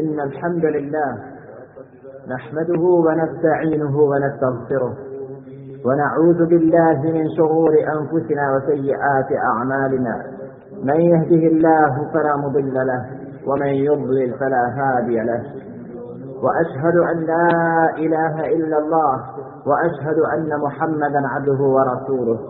إن الحمد لله نحمده ونستعينه ونستغفره ونعوذ بالله من شرور أنفسنا وسيئات أعمالنا من يهده الله فلا مضل له ومن يضلل فلا هادي له وأشهد أن لا إله إلا الله وأشهد أن محمدا عبده ورسوله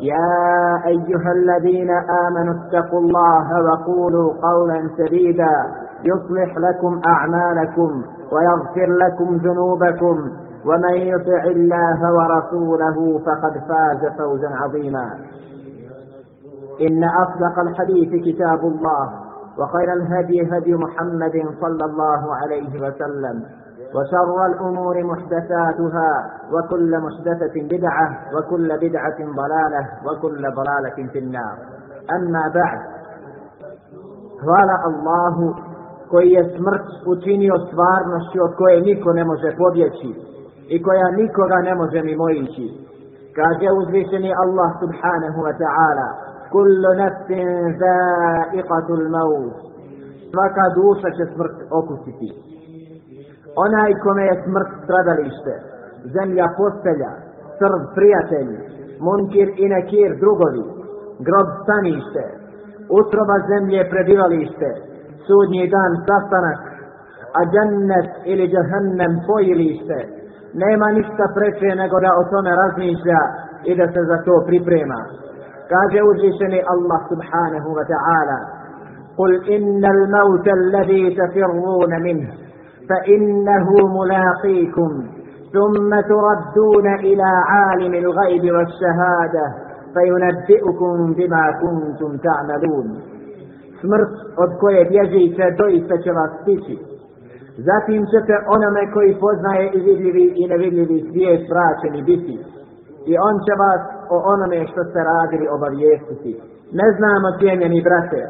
يا أيها الذين آمنوا اتقوا الله وقولوا قولا سديدا يصلح لكم أعمالكم ويغفر لكم ذنوبكم ومن يطع الله ورسوله فقد فاز فوزا عظيما إن أصدق الحديث كتاب الله وخير الهدي هدي محمد صلى الله عليه وسلم وشر الأمور محدثاتها وكل محدثة بدعة وكل بدعة ضلالة وكل ضلالة في النار أما بعد قال الله koji je smrt učinio stvarnošću od koje niko ne može pobjeći i koja nikoga ne može mimoići. Kaže uzvišeni Allah subhanahu wa ta'ala Kullu nafsin za'iqatul maut Svaka duša će smrt okusiti. onaj kome je smrt stradalište, zemlja postelja, crv prijatelji, munkir i nekir drugovi, grob stanište, utroba zemlje prebivalište, sudnji dan sastanak, a džennet ili džahennem pojilište, nema ništa preče nego da o tome razmišlja i da se za to priprema. Kaže uzvišeni Allah subhanahu wa ta'ala, قل إن الموت الذي تفرون منه فإنه ملاقيكم ثم تردون إلى عالم الغيب والشهادة فينبئكم بما كنتم تعملون Smrt od koje bježite doista će vas stići. Zatim ćete onome koji poznaje i vidljivi i nevidljivi svijet vraćeni biti. I on će vas o onome što ste radili obavijestiti. Ne znamo, cijenjeni brate,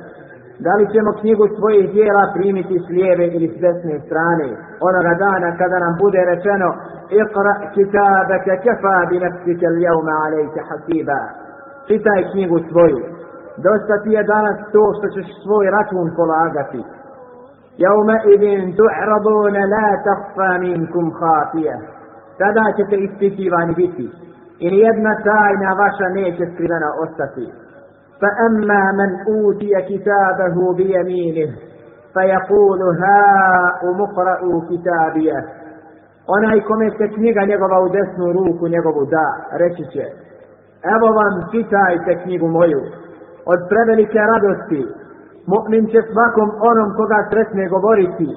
da li ćemo knjigu svojih dijela primiti s lijeve ili s desne strane, onoga dana kada nam bude rečeno Iqra kitabaka kefa bi nefsike ljevma alejke hasiba. Čitaj knjigu svoju. Dosta ti je danas to što ćeš svoj račun polagati. Jaume idin tu'radune la tahfa minkum hafija. Tada ćete ispitivani biti. I nijedna tajna vaša neće skrivena ostati. فأما من أوتي كتابه بيمينه فيقول ها أمقرأ كتابي Onaj kome se knjiga njegova u desnu ruku njegovu da, reći će Evo vam čitajte knjigu moju Od prevelike radosti Mu'min će svakom onom koga sretne govoriti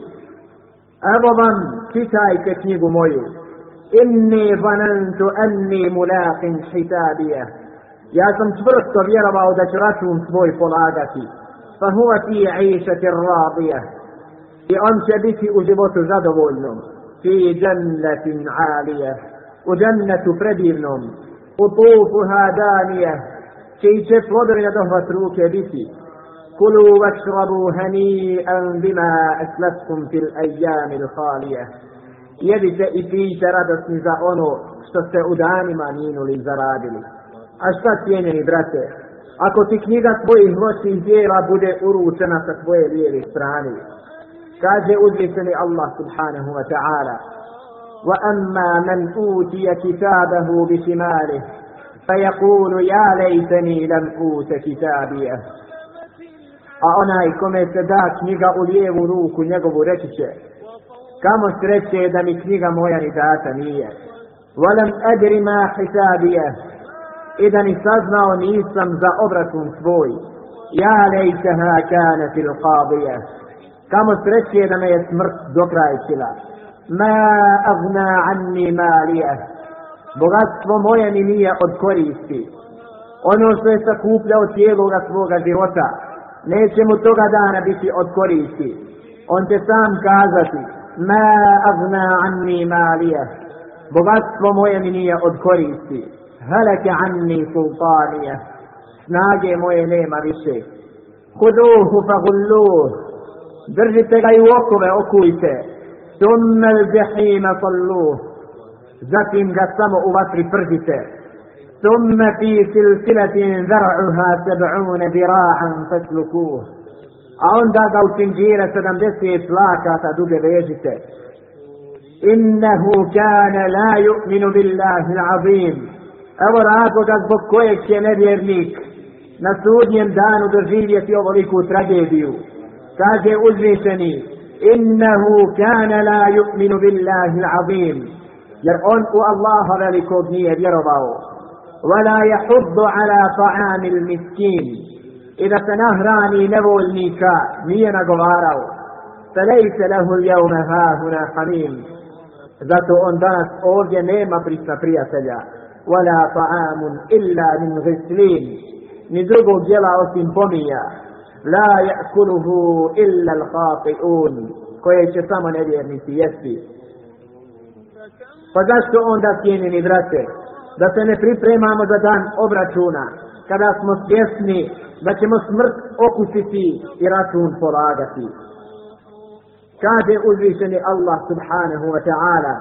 Evo vam čitajte knjigu moju Inni vanantu enni mulaqin hitabijah ja sam čvrsto vjerovao da ću račun svoj polagati. Pa huva ti je išati radija. I on će biti u životu zadovoljnom. Fi džennetin alije. U džennetu predivnom. U tufu hadanije. Čiji će plodovi na dohvat ruke biti. Kulu vašrabu hani'an bima eslatkum fil ejamil halije. Jedite i pijte radosni za ono što ste u danima minuli zaradili. A šta cijenjeni brate? Ako ti knjiga tvojih loših dijela bude uručena sa tvoje lijeve strane, kaže uzvišeni Allah subhanahu wa ta'ala, وأما من أوتي كتابه بشماله فيقول يا ليتني لم أوت كتابيه a onaj kome se da knjiga u lijevu ruku njegovu reći će kamo sreće je da mi knjiga moja ni data nije ولم أدر ما حسابيه i da ni saznao nisam za obračun svoj. Ja lejte ha kane fil qabije. Kamo sreće da me je smrt dokrajčila. Ma agna anni malije. Bogatstvo moje mi nije od koristi. Ono što je sakupljao cijeloga svoga života, neće mu toga dana biti od koristi. On će sam kazati, ma agna anni malije. Bogatstvo moje mi nije od koristi. هلك عني سلطانيه ناجي موي مويني مريشي خذوه فغلوه درجة غي وقم أكويت ثم الجحيم صلوه زكين جسم أبطر فرجت ثم في سلسلة ذرعها سبعون ذراعا فاسلكوه أون دا دو تنجير سدن بسي إطلاقا إنه كان لا يؤمن بالله العظيم Evo razloga zbog kojeg će nevjernik na sudnjem danu doživjeti ovoliku tragediju. Kaže uzvišeni, innehu kane la yu'minu billahi l'azim, jer on u Allaha velikog nije vjerovao. Vala jahubdu ala ta'amil miskin, i da se nahrani nevoljnika nije nagovarao. Felejse lehu ljevme hahuna hamim, zato on danas ovdje nema prisa prijatelja. ولا طعام إلا من غسلين نزوغو جلا وسيمبوميا لا يأكله إلا الخاطئون koje će samo nevjernici jesti. Pa zašto onda, cijenjeni brate, da se ne pripremamo za dan obračuna, kada smo svjesni da ćemo smrt okusiti i račun polagati. Kaže uzvišeni Allah subhanahu wa ta'ala,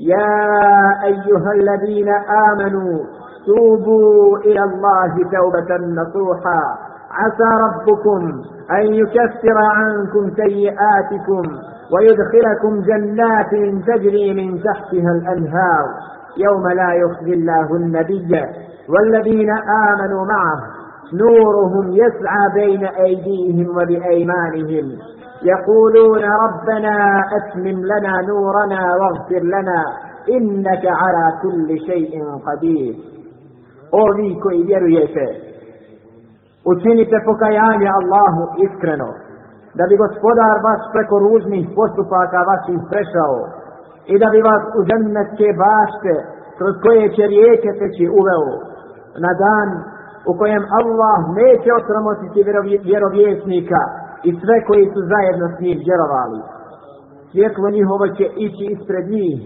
يا أيها الذين آمنوا توبوا إلى الله توبة نصوحا عسى ربكم أن يكفر عنكم سيئاتكم ويدخلكم جنات تجري من تحتها الأنهار يوم لا يخزي الله النبي والذين آمنوا معه نورهم يسعى بين أيديهم وبأيمانهم يقولون ربنا أتمم لنا نورنا واغفر لنا إنك على كل شيء قدير أولي كي يرو يسي Učinite pokajanje Allahu iskreno, da bi gospodar vas preko ružnih postupaka vašim prešao i da bi vas u zemljenske bašte kroz koje će rijeke teći uveo na dan u kojem Allah neće otramotiti vjerovjesnika. Vjerov i sve koji su zajedno s njim djerovali. Svjetlo njihovo će ići ispred njih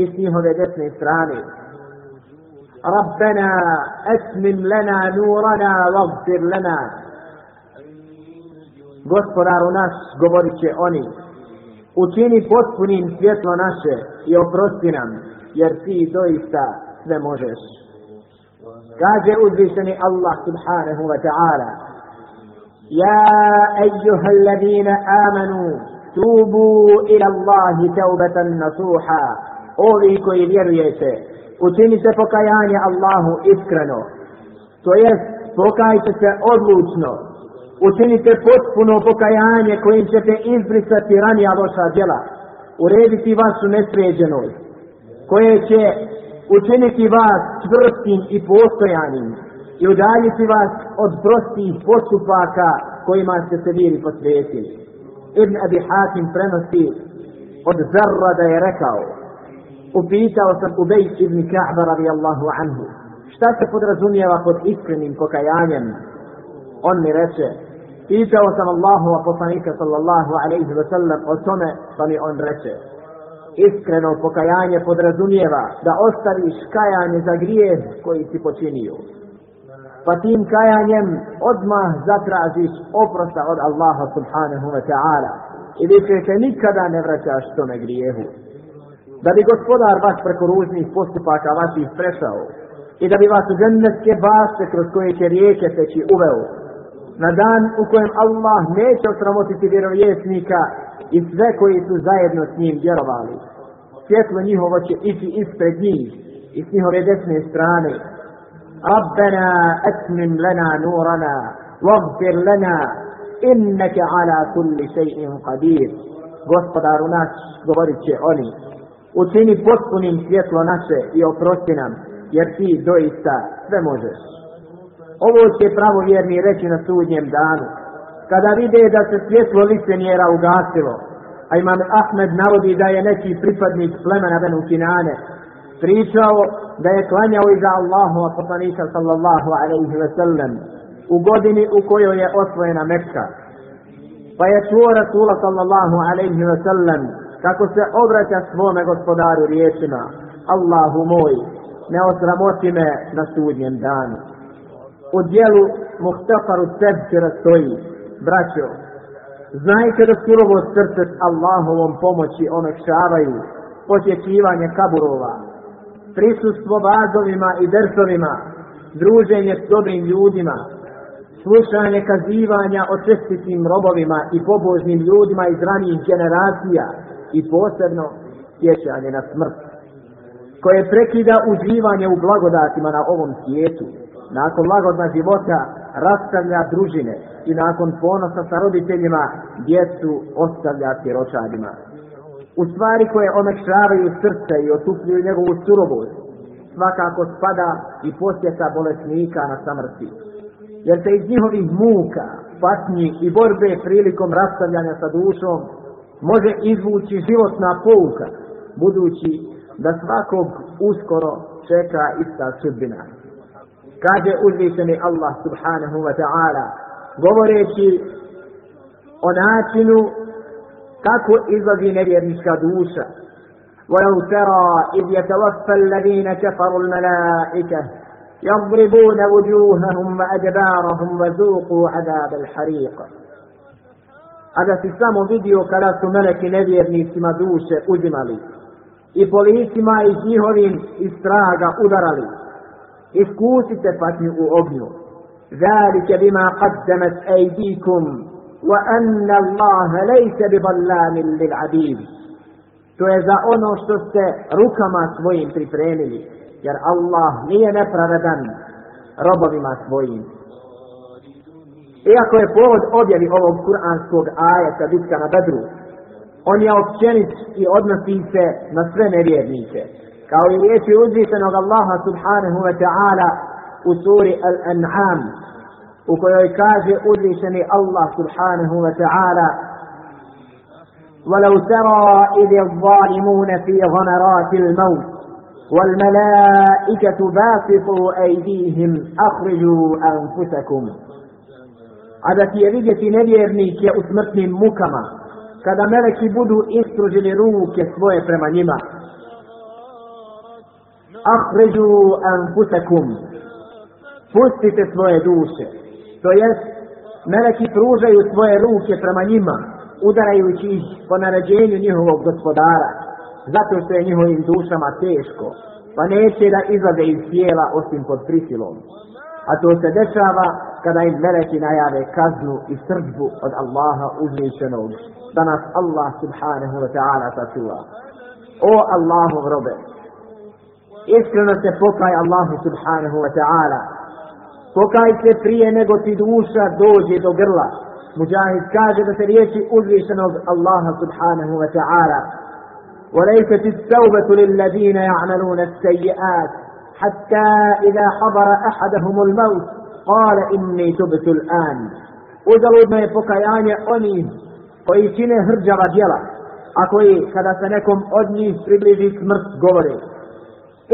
i s njihove desne strane. Rabbena, etmim lena nurana, vagfir lena. Gospodaru naš, govorit će oni, učini potpunim svjetlo naše i oprosti nam, jer ti doista sve možeš. Kaže uzvišeni Allah subhanahu wa ta'ala, يا أيها الذين آمنوا توبوا إلى الله توبة نصوحا أولي كي بيرويس أتني سفقيان الله إذكرنا تويس فقايت سأدلوشنا Učinite potpuno pokajanje kojim ćete izbrisati ranija vaša djela, urediti vas u nesređenoj, koje će učiniti vas čvrstim i postojanim, i udaljiti vas od prostih postupaka kojima ste se bili posvetili. Ibn Abi Hakim prenosi od Zarra da je rekao Upitao sam Ubej ibn Ka'ba radijallahu anhu Šta se podrazumijeva pod iskrenim pokajanjem? On mi reče Pitao sam Allahu a poslanika sallallahu alaihi wa sallam o tome pa mi on reče Iskreno pokajanje podrazumijeva da ostaviš kajanje za grijeh koji si počinio pa tim kajanjem odmah zatražiš oprosta od Allaha subhanahu wa ta'ala i više se nikada ne vraćaš tome grijehu. Da bi gospodar vas preko ružnih postupaka vaših prešao i da bi vas u ženevske base kroz koje će rijeke teći uveo na dan u kojem Allah neće osramotiti vjerovjesnika i sve koji su zajedno s njim vjerovali. Svjetlo njihovo će ići ispred njih i s njihove desne strane ربنا أتمن لنا نورنا واغفر لنا إنك على كل شيء قدير Gospoda Runač govorit će oni Učini potpunim svjetlo naše i oprosti nam Jer ti doista sve možeš Ovo će pravovjerni reći na sudnjem danu Kada vide da se svjetlo licenjera ugasilo A imam Ahmed navodi da je neki pripadnik plemena Benukinane pričao da je klanjao iza Allahova poslanika sallallahu alaihi ve sellem u godini u kojoj je osvojena Mekka. Pa je čuo Rasula sallallahu alaihi ve sellem kako se obraća svome gospodaru riječima Allahu moj, ne osramoti me na sudnjem danu. U dijelu muhtafaru tebci rastoji, braćo, znajte da surovo srce s Allahovom pomoći onočavaju posjećivanje kaburova, prisustvo vazovima i dersovima, druženje s dobrim ljudima, slušanje kazivanja o čestitim robovima i pobožnim ljudima iz ranijih generacija i posebno sjećanje na smrt, koje prekida uživanje u blagodatima na ovom svijetu, nakon lagodna života rastavlja družine i nakon ponosa sa roditeljima djecu ostavlja sjeročanima u stvari koje omekšavaju srce i otupljuju njegovu surovost, svakako spada i posjeta bolesnika na samrti. Jer se iz njihovih muka, patnji i borbe prilikom rastavljanja sa dušom može izvući životna pouka, budući da svakog uskoro čeka ista sudbina. Kaže uzvišeni Allah subhanahu wa ta'ala, govoreći o načinu kako izlazi nevjernička duša ولو ترى إذ يتوفى الذين كفروا الملائكة يضربون وجوههم وأدبارهم وذوقوا عذاب الحريق a da si samo vidio kada su meleki nevjernicima duše uzimali i policima i njihovim iz straga udarali. Iskusite patnju u ognju. Zalike bima qaddamat ejdikum وأن الله ليس بظلام للعبيد To je za ono što ste rukama svojim pripremili, jer Allah nije nepravedan robovima svojim. Iako je povod objavi ovog kuranskog ajeta bitka na Bedru, on je općenit i odnosi se na sve nevjernike. Kao i riječi uzvišenog Allaha subhanahu wa ta'ala u suri Al-An'am, u kojoj kaže uzvišeni Allah subhanahu wa ta'ala ولو ترى إذ الظالمون في غمرات الموت والملائكة باسطوا أيديهم أخرجوا أنفسكم هذا في رجة نبي كي أسمتني مكما كذا ملك بدو إسترج لروك سوية فرمانيما أخرجوا أنفسكم فستت سْوَيَ دوشه To jest, meleki pružaju svoje ruke prema njima, udarajući ih po naređenju njihovog gospodara, zato što je njihovim dušama teško, pa neće da izlaze iz tijela osim pod prisilom. A to se dešava kada im meleki najave kaznu i srđbu od Allaha uzvišenog, da nas Allah subhanahu wa ta'ala sačuva. O Allahov robe, iskreno se pokaj Allahu subhanahu wa ta'ala, pokaj se prije nego ti duša dođe do grla. Mujahid kaže da se riječi uzvišenog Allaha subhanahu wa ta'ala. وليست التوبة للذين يعملون السيئات حتى إذا حضر أحدهم الموت قال إني تبت الآن uzaludno je pokajanje onih koji čine hrđava djela, a koji kada se nekom od njih približi smrt govore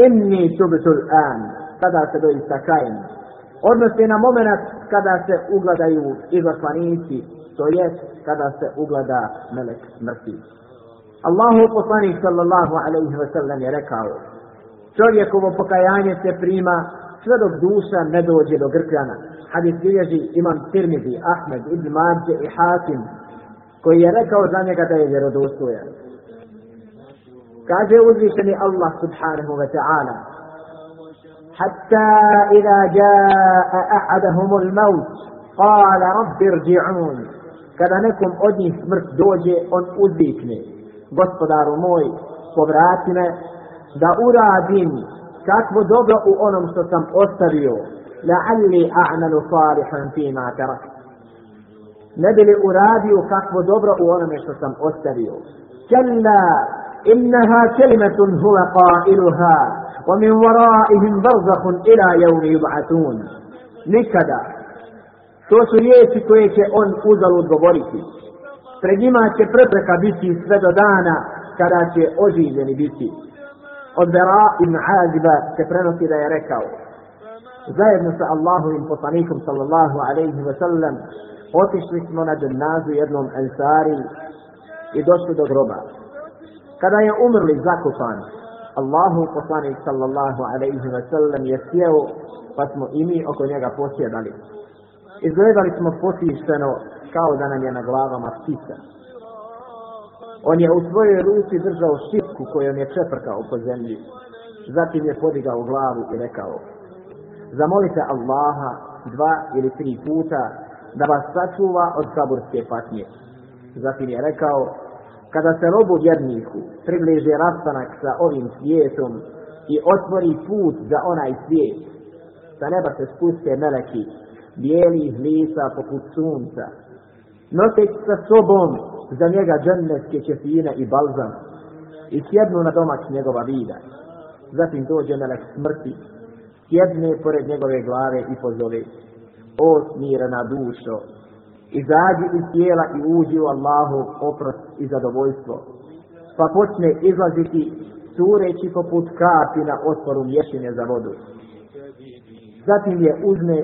inni tubitul an, tada se doista kajem. odnose na moment kada se ugladaju izaslanici, to je kada se uglada melek mrtvi. Allahu poslanik sallallahu alaihi wa sallam je rekao, čovjekovo pokajanje se prima sve dok duša ne dođe do grkljana. Hadis bilježi imam Tirmizi, Ahmed, Ibn Mađe i Hakim, koji je rekao za njega da je vjerodostojan. Kaže uzvišeni Allah subhanahu wa ta'ala, حتى إذا جاء أحدهم الموت قال رب ارجعون كذا نكم أدني سمرت دوجي أن أذيكني غصدار موي وبراتنا دا أرادين كاكو دوبر أو أنم ستم أستريو لعلي أعمل صالحا فيما تركت ندلي أراديو كاكو دوبر أو أنم ستم أستريو كلا إنها كلمة هو قائلها ومن ورائهم برزخ إلى يوم يبعثون نكدا to su riječi koje će on uzal odgovoriti. Pred njima će prepreka biti sve do dana kada će oživljeni biti. Od Bera ibn Haziba se prenosi da je rekao Zajedno sa Allahovim poslanikom sallallahu alaihi wa sallam otišli smo na džennazu jednom ensari i došli do groba. Kada je umrli zakupan, Allahu poslanik sallallahu alaihi wa sallam je sjeo, pa smo i mi oko njega posjedali. Izgledali smo posjišteno kao da nam je na glavama ptica. On je u svojoj ruci držao štipku kojom je čeprkao po zemlji. Zatim je podigao glavu i rekao, zamolite Allaha dva ili tri puta da vas sačuva od saburske patnje. Zatim je rekao, kada se robu vjerniku približe rastanak sa ovim svijetom i otvori put za onaj svijet, sa neba se spuste meleki, bijelih lisa poput sunca, noteć sa sobom za njega džennetske čefine i balzam i sjednu na domać njegova vida. Zatim dođe melek smrti, sjedne pored njegove glave i pozove, o smirana dušo, izađi iz tijela i uđi u Allahu oprost i zadovoljstvo. Pa počne izlaziti sureći poput kapi na otvoru mješine za vodu. Zatim je uzme,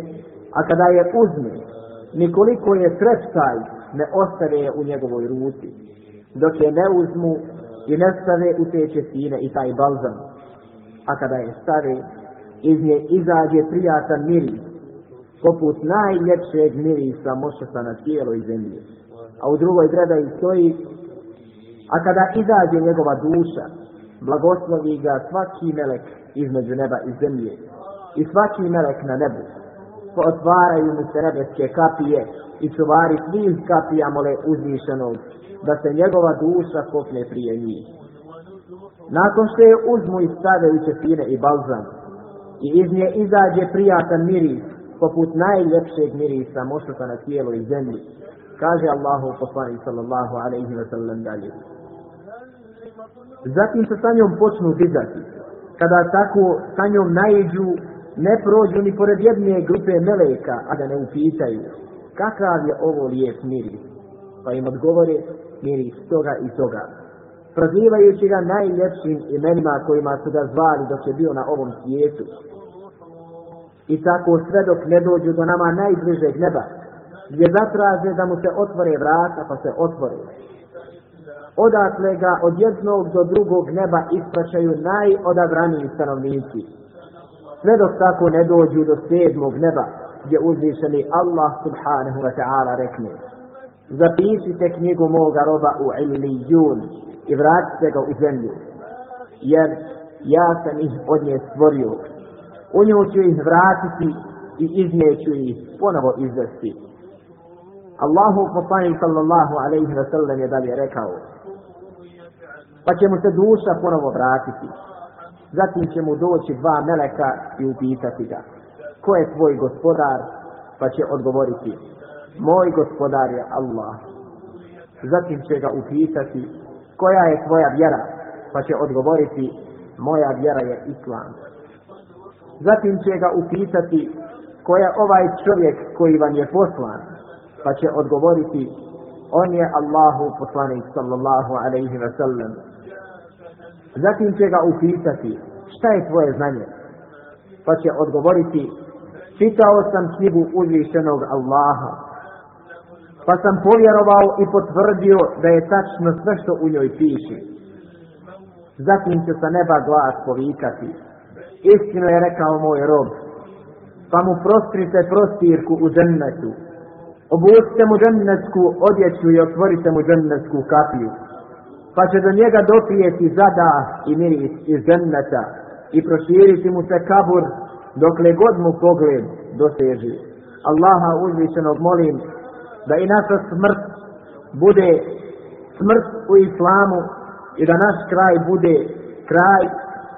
a kada je uzme, nikoliko je treptaj ne ostane u njegovoj ruci, dok je ne uzmu i ne stave u te čestine i taj balzam. A kada je stave, iz nje izađe prijatan miris poput najljepšeg mirisa mošasa na tijelo i zemlje. A u drugoj predaji stoji, a kada izađe njegova duša, blagoslovi ga svaki melek između neba i zemlje i svaki melek na nebu. Otvaraju mu se nebeske kapije i čuvari svih kapija mole uzvišenog da se njegova duša kopne prije njih. Nakon što je uzmu i stave u i balzam i iz nje izađe prijatan miris poput najljepšeg mirisa mošaka na tijelu i zemlji. Kaže Allahu poslani sallallahu alaihi wa sallam dalje. Zatim se sa njom počnu dizati. Kada tako sa njom najeđu, ne prođu ni pored jedne grupe meleka, a da ne upitaju kakav je ovo lijep miris. Pa im odgovore miris toga i toga. Prozivajući ga najljepšim imenima kojima su ga zvali dok je bio na ovom svijetu i tako sve dok ne dođu do nama najbližeg neba, gdje zatraže da mu se otvore vrata pa se otvore. Odakle ga od jednog do drugog neba ispraćaju najodabraniji stanovnici. Sve dok tako ne dođu do sedmog neba, gdje uzvišeni Allah subhanahu wa ta'ala rekne Zapišite knjigu moga roba u Iliyun i vratite ga u zemlju, jer ja sam ih od nje stvorio u nju ću ih vratiti i iz nje ću ih ponovo izvesti. Allahu poslani sallallahu alaihi wa sallam je dalje rekao pa će mu se duša ponovo vratiti. Zatim će mu doći dva meleka i upitati ga ko je tvoj gospodar pa će odgovoriti moj gospodar je Allah. Zatim će ga upitati koja je tvoja vjera pa će odgovoriti moja vjera je Islam. Zatim će ga upitati koja ovaj čovjek koji vam je poslan, pa će odgovoriti on je Allahu poslanik sallallahu alaihi wa sallam. Zatim će ga upitati šta je tvoje znanje, pa će odgovoriti čitao sam knjigu uzvišenog Allaha, pa sam povjerovao i potvrdio da je tačno sve što u njoj piše. Zatim će sa neba glas povikati, istinu je rekao moj rob. Pa mu prostrite prostirku u džennetu. Obuste mu džennetsku odjeću i otvorite mu džennetsku kapiju. Pa će do njega doprijeti zada i miris iz džennata i proširiti mu se kabur dokle god mu pogled doseži. Allaha uzvišenog molim da i naša smrt bude smrt u islamu i da naš kraj bude kraj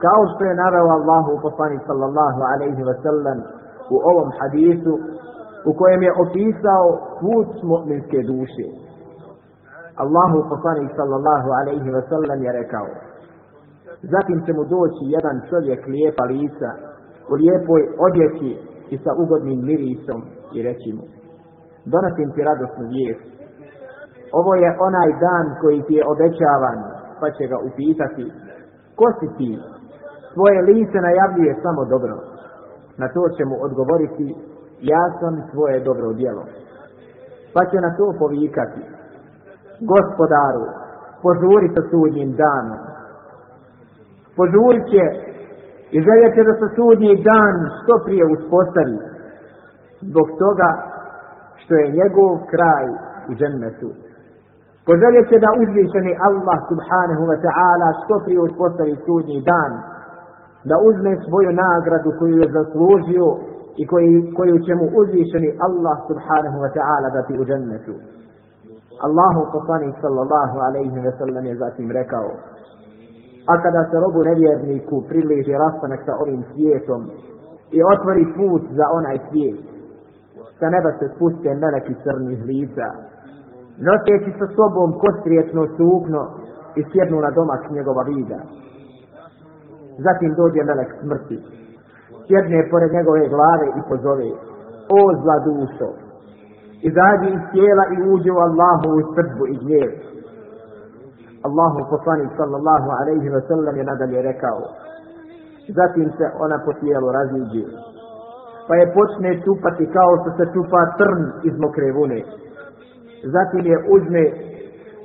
kao što je naveo Allahu poslanik sallallahu alejhi ve sellem u ovom hadisu u kojem je opisao put mu'minske duše. Allahu poslanik sallallahu alejhi ve sellem je rekao: Zatim će mu doći jedan čovjek lijepa lica, u lijepoj odjeći i sa ugodnim mirisom i reći mu, donosim ti radosnu vijest. Ovo je onaj dan koji ti je obećavan, pa će ga upitati, ko si ti svoje lice najavljuje samo dobro. Na to će mu odgovoriti, ja sam svoje dobro djelo. Pa će na to povikati, gospodaru, požuri sa sudnjim danom. Požuri će i željet će da se sudnji dan što prije uspostavi, zbog toga što je njegov kraj u džennetu. Poželjet će da uzvišeni Allah subhanahu wa ta'ala što prije uspostavi sudnji dan, da uzme svoju nagradu koju je zaslužio i koju će mu uzvišeni Allah subhanahu wa ta'ala dati u džennetu. Allahu Kofani sallallahu alaihi ve sellem je zatim rekao A kada se robu nevjerniku približi rastanak sa ovim svijetom i otvori put za onaj svijet, sa neba se spuste meleki crnih lica, noteći sa sobom kostriječno sukno i sjednu na domak njegova vida. Zatim dođe melek smrti. Sjedne pored njegove glave i pozove. O zla dušo. Izađi iz tijela i uđe u Allahovu srbu i gnjev. Allahu poslani sallallahu alaihi wa sallam je nadalje rekao. Zatim se ona po tijelu raziđe. Pa je počne čupati kao što se čupa trn iz mokre vune. Zatim je uzme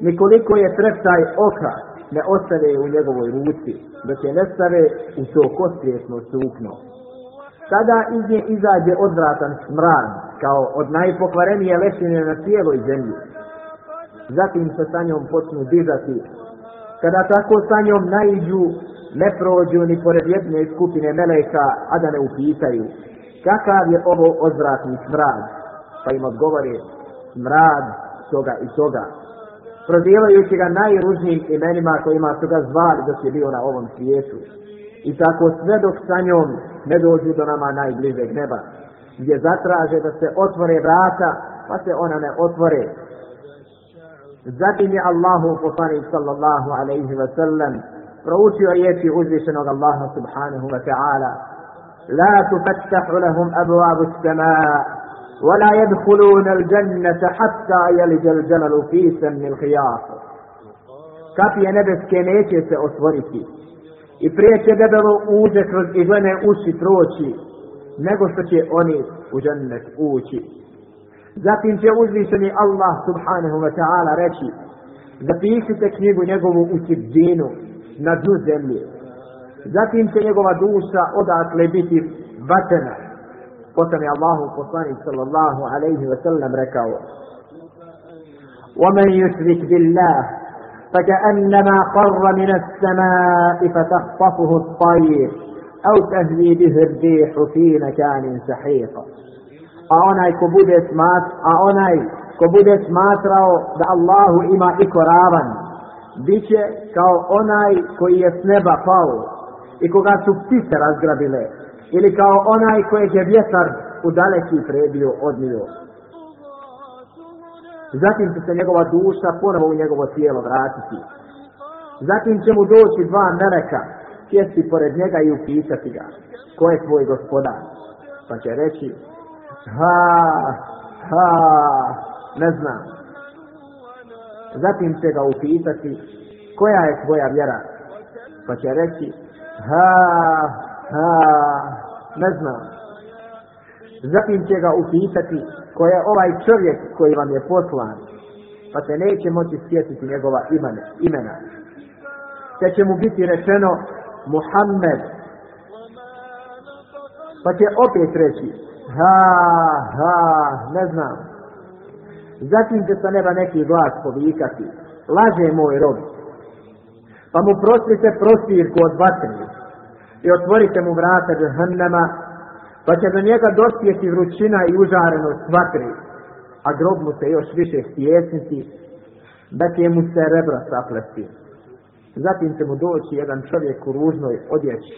nekoliko je treptaj oka ne ostave u njegovoj ruci, dok je ne stave u to kostrijesno sukno. Kada iz nje izađe odvratan smrad, kao od najpokvarenije lešine na cijeloj zemlji, zatim se sa njom počnu dizati. Kada tako sa njom najđu, ne prođu ni pored jedne skupine meleka, a da ne upitaju, kakav je ovo odvratni smrad, pa im odgovore, smrad toga i toga prozivajući ga najružnijim imenima kojima su ga zvali dok je bio na ovom svijetu. I tako sve dok sa njom ne dođu do nama najbližeg neba, gdje zatraže da se otvore vrata, pa se ona ne otvore. Zatim je Allahu poslani sallallahu alaihi wa sallam proučio riječi uzvišenog Allaha subhanahu wa ta'ala La tufattahu lahum abu abu s-samaa ولا يدخلون الجنة حتى يلج الجمل في سن الخياط كفي نبس كنيته سأصورك i prije će debelo uđe kroz iglene uši proći, nego što će oni u džennet ući. Zatim će uzvišeni Allah subhanahu wa ta'ala reći, zapišite knjigu njegovu u sidzinu, na dnu zemlje. Zatim će njegova duša odatle biti vatena, potom je Allahu poslanik صلى الله عليه وسلم rekao ومن يشرك بالله فكأنما قر من السماء فتخطفه الطير أو تهوي به الريح في مكان سحيق أوناي كبودت مات أوناي كبودت مات راو دا الله إما إكرارا بيش كاو أوناي كو يسنبا فاو إكو غاتو بيش رازقرابي ليه ili kao onaj kojeg je vjetar u daleki prebio od nju. Zatim će se njegova duša ponovo u njegovo tijelo vratiti. Zatim će mu doći dva meleka, sjesti pored njega i upisati ga, ko je tvoj gospodar. Pa će reći, ha, ha, ne znam. Zatim će ga upisati, koja je tvoja vjera. Pa će reći, ha, ha, ne zna. Zatim će ga upitati ko je ovaj čovjek koji vam je poslan, pa se neće moći sjetiti njegova imena. imena. Te će mu biti rečeno Muhammed. Pa će opet reći, ha, ha, ne znam. Zatim će sa neba neki glas povikati, laže moj rob. Pa mu prostite prostirku od vatrnih i otvorite mu vrata džahannama, pa će za njega dospjeti vrućina i užarenost vatri, a grob mu se još više stjesniti, da će mu se rebra saplesti. Zatim će mu doći jedan čovjek u ružnoj odjeći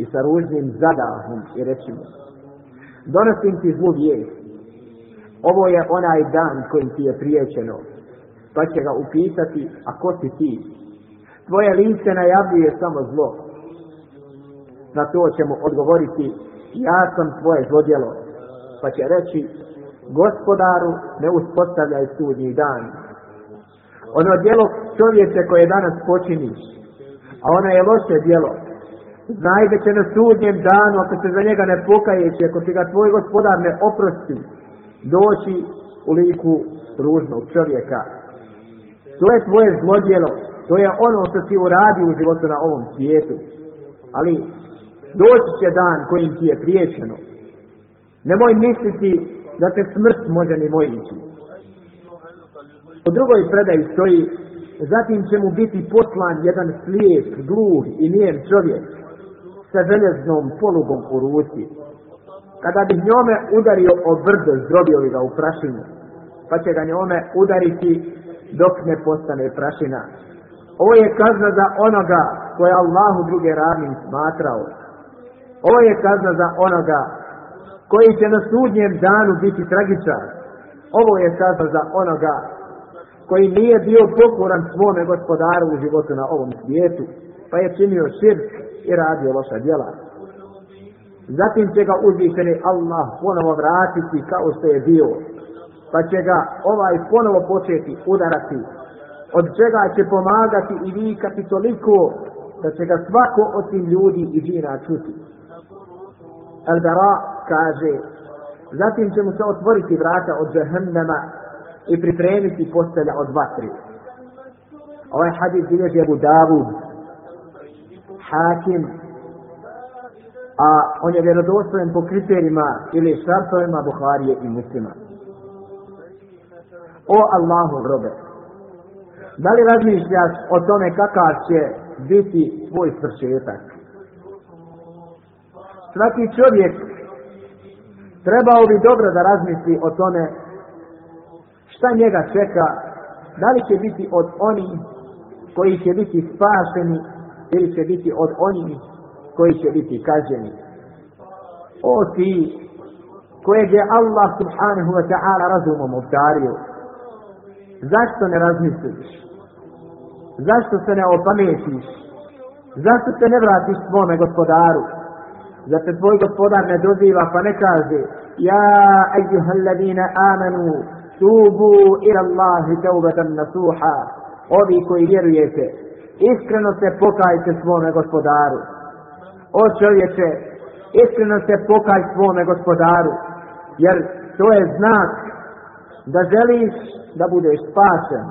i sa ružnim zadahom i reći mu, donosim ti zlu vijest, ovo je onaj dan kojim ti je priječeno, pa će ga upisati, a ko si ti? Tvoje lice najavljuje samo zlo, na to će mu odgovoriti ja sam tvoje zlodjelo pa će reći gospodaru ne uspostavljaj sudnji dan ono djelo čovjeka koje danas počini a ono je loše djelo znaj da će na sudnjem danu ako se za njega ne pokajeći ako ti ga tvoj gospodar ne oprosti doći u liku ružnog čovjeka to je tvoje zlodjelo to je ono što ti uradi u životu na ovom svijetu ali doći će dan kojim ti je priječeno. Nemoj misliti da te smrt može ne mojići. U drugoj predaji stoji, zatim će mu biti poslan jedan slijep, gluh i nijem čovjek sa željeznom polugom u ruci. Kada bi njome udario o brdo, zdrobio ga u prašinu, pa će ga njome udariti dok ne postane prašina. Ovo je kazna za onoga koje Allahu druge ravnim smatrao. Ovo je kazna za onoga koji će na sudnjem danu biti tragičar. Ovo je kazna za onoga koji nije bio pokoran svome gospodaru u životu na ovom svijetu, pa je činio širk i radio loša djela. Zatim će ga uzvišeni Allah ponovo vratiti kao što je bio, pa će ga ovaj ponovo početi udarati, od čega će pomagati i vikati toliko da će ga svako od tim ljudi i džina čuti. Al-Bara kaže Zatim će mu se otvoriti vrata od džahennama i pripremiti postelja od vatri. Ovaj hadis bilje je Budavu, Hakim, a on je vjerodostojen po kriterima ili šartovima Buharije i Muslima. O Allahu robe, da li razmišljaš o tome kakav će biti tvoj svršetak? svaki čovjek trebao bi dobro da razmisli o tome šta njega čeka, da li će biti od onih koji će biti spašeni ili će biti od onih koji će biti kaženi. O ti kojeg je Allah subhanahu wa ta'ala razumom obdario, zašto ne razmisliš? Zašto se ne opametiš? Zašto se ne vratiš svome gospodaru? da se tvoj gospodar ne doziva pa ne kaže Ja ejuha alladina amanu tubu ila Allahi tevbetan nasuha Ovi koji vjerujete iskreno se pokajte svome gospodaru O čovječe iskreno se pokaj svome gospodaru jer to je znak da želiš da budeš spašen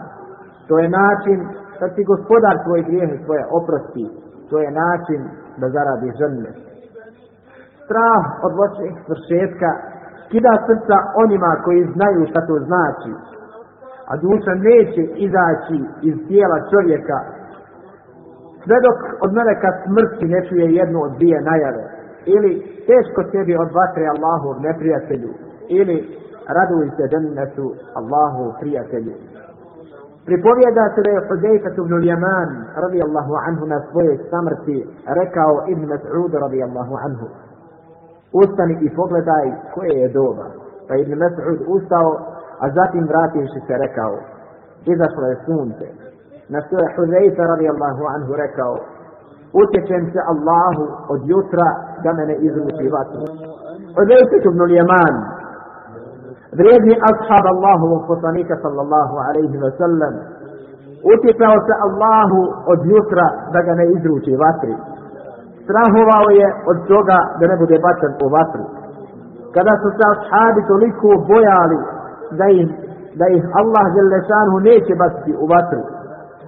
to je način da ti gospodar tvoje grijehe svoje oprosti to je način da zaradiš žrnješ strah od loših svršetka skida srca onima koji znaju šta to znači. A duša neće izaći iz tijela čovjeka sve dok od meleka smrti ne čuje jednu od dvije najave. Ili teško sebi od vatre Allahu neprijatelju. Ili raduj se džennetu Allahu prijatelju. Pripovjeda se da je Hudejfat ibn Ljeman radijallahu anhu na svojoj samrti rekao Ibn Mas'ud radijallahu anhu ustani i pogledaj koje je doba. Pa Ibn Mas'ud ustao, a zatim vrativši se rekao, izašlo je sunce. Na što je Huzeyfa radijallahu anhu rekao, utječem se Allahu od jutra da mene izruči vatru. Huzeyfa ibn Ljeman, vrijedni ashab Allahu u poslanika sallallahu alaihi wa sallam, utječao se Allahu od jutra da ga ne izruči vatri strahovao je od toga da ne bude bačan u vatru. Kada su se ashabi toliko bojali da ih, da ih Allah Đelešanu neće baciti u vatru,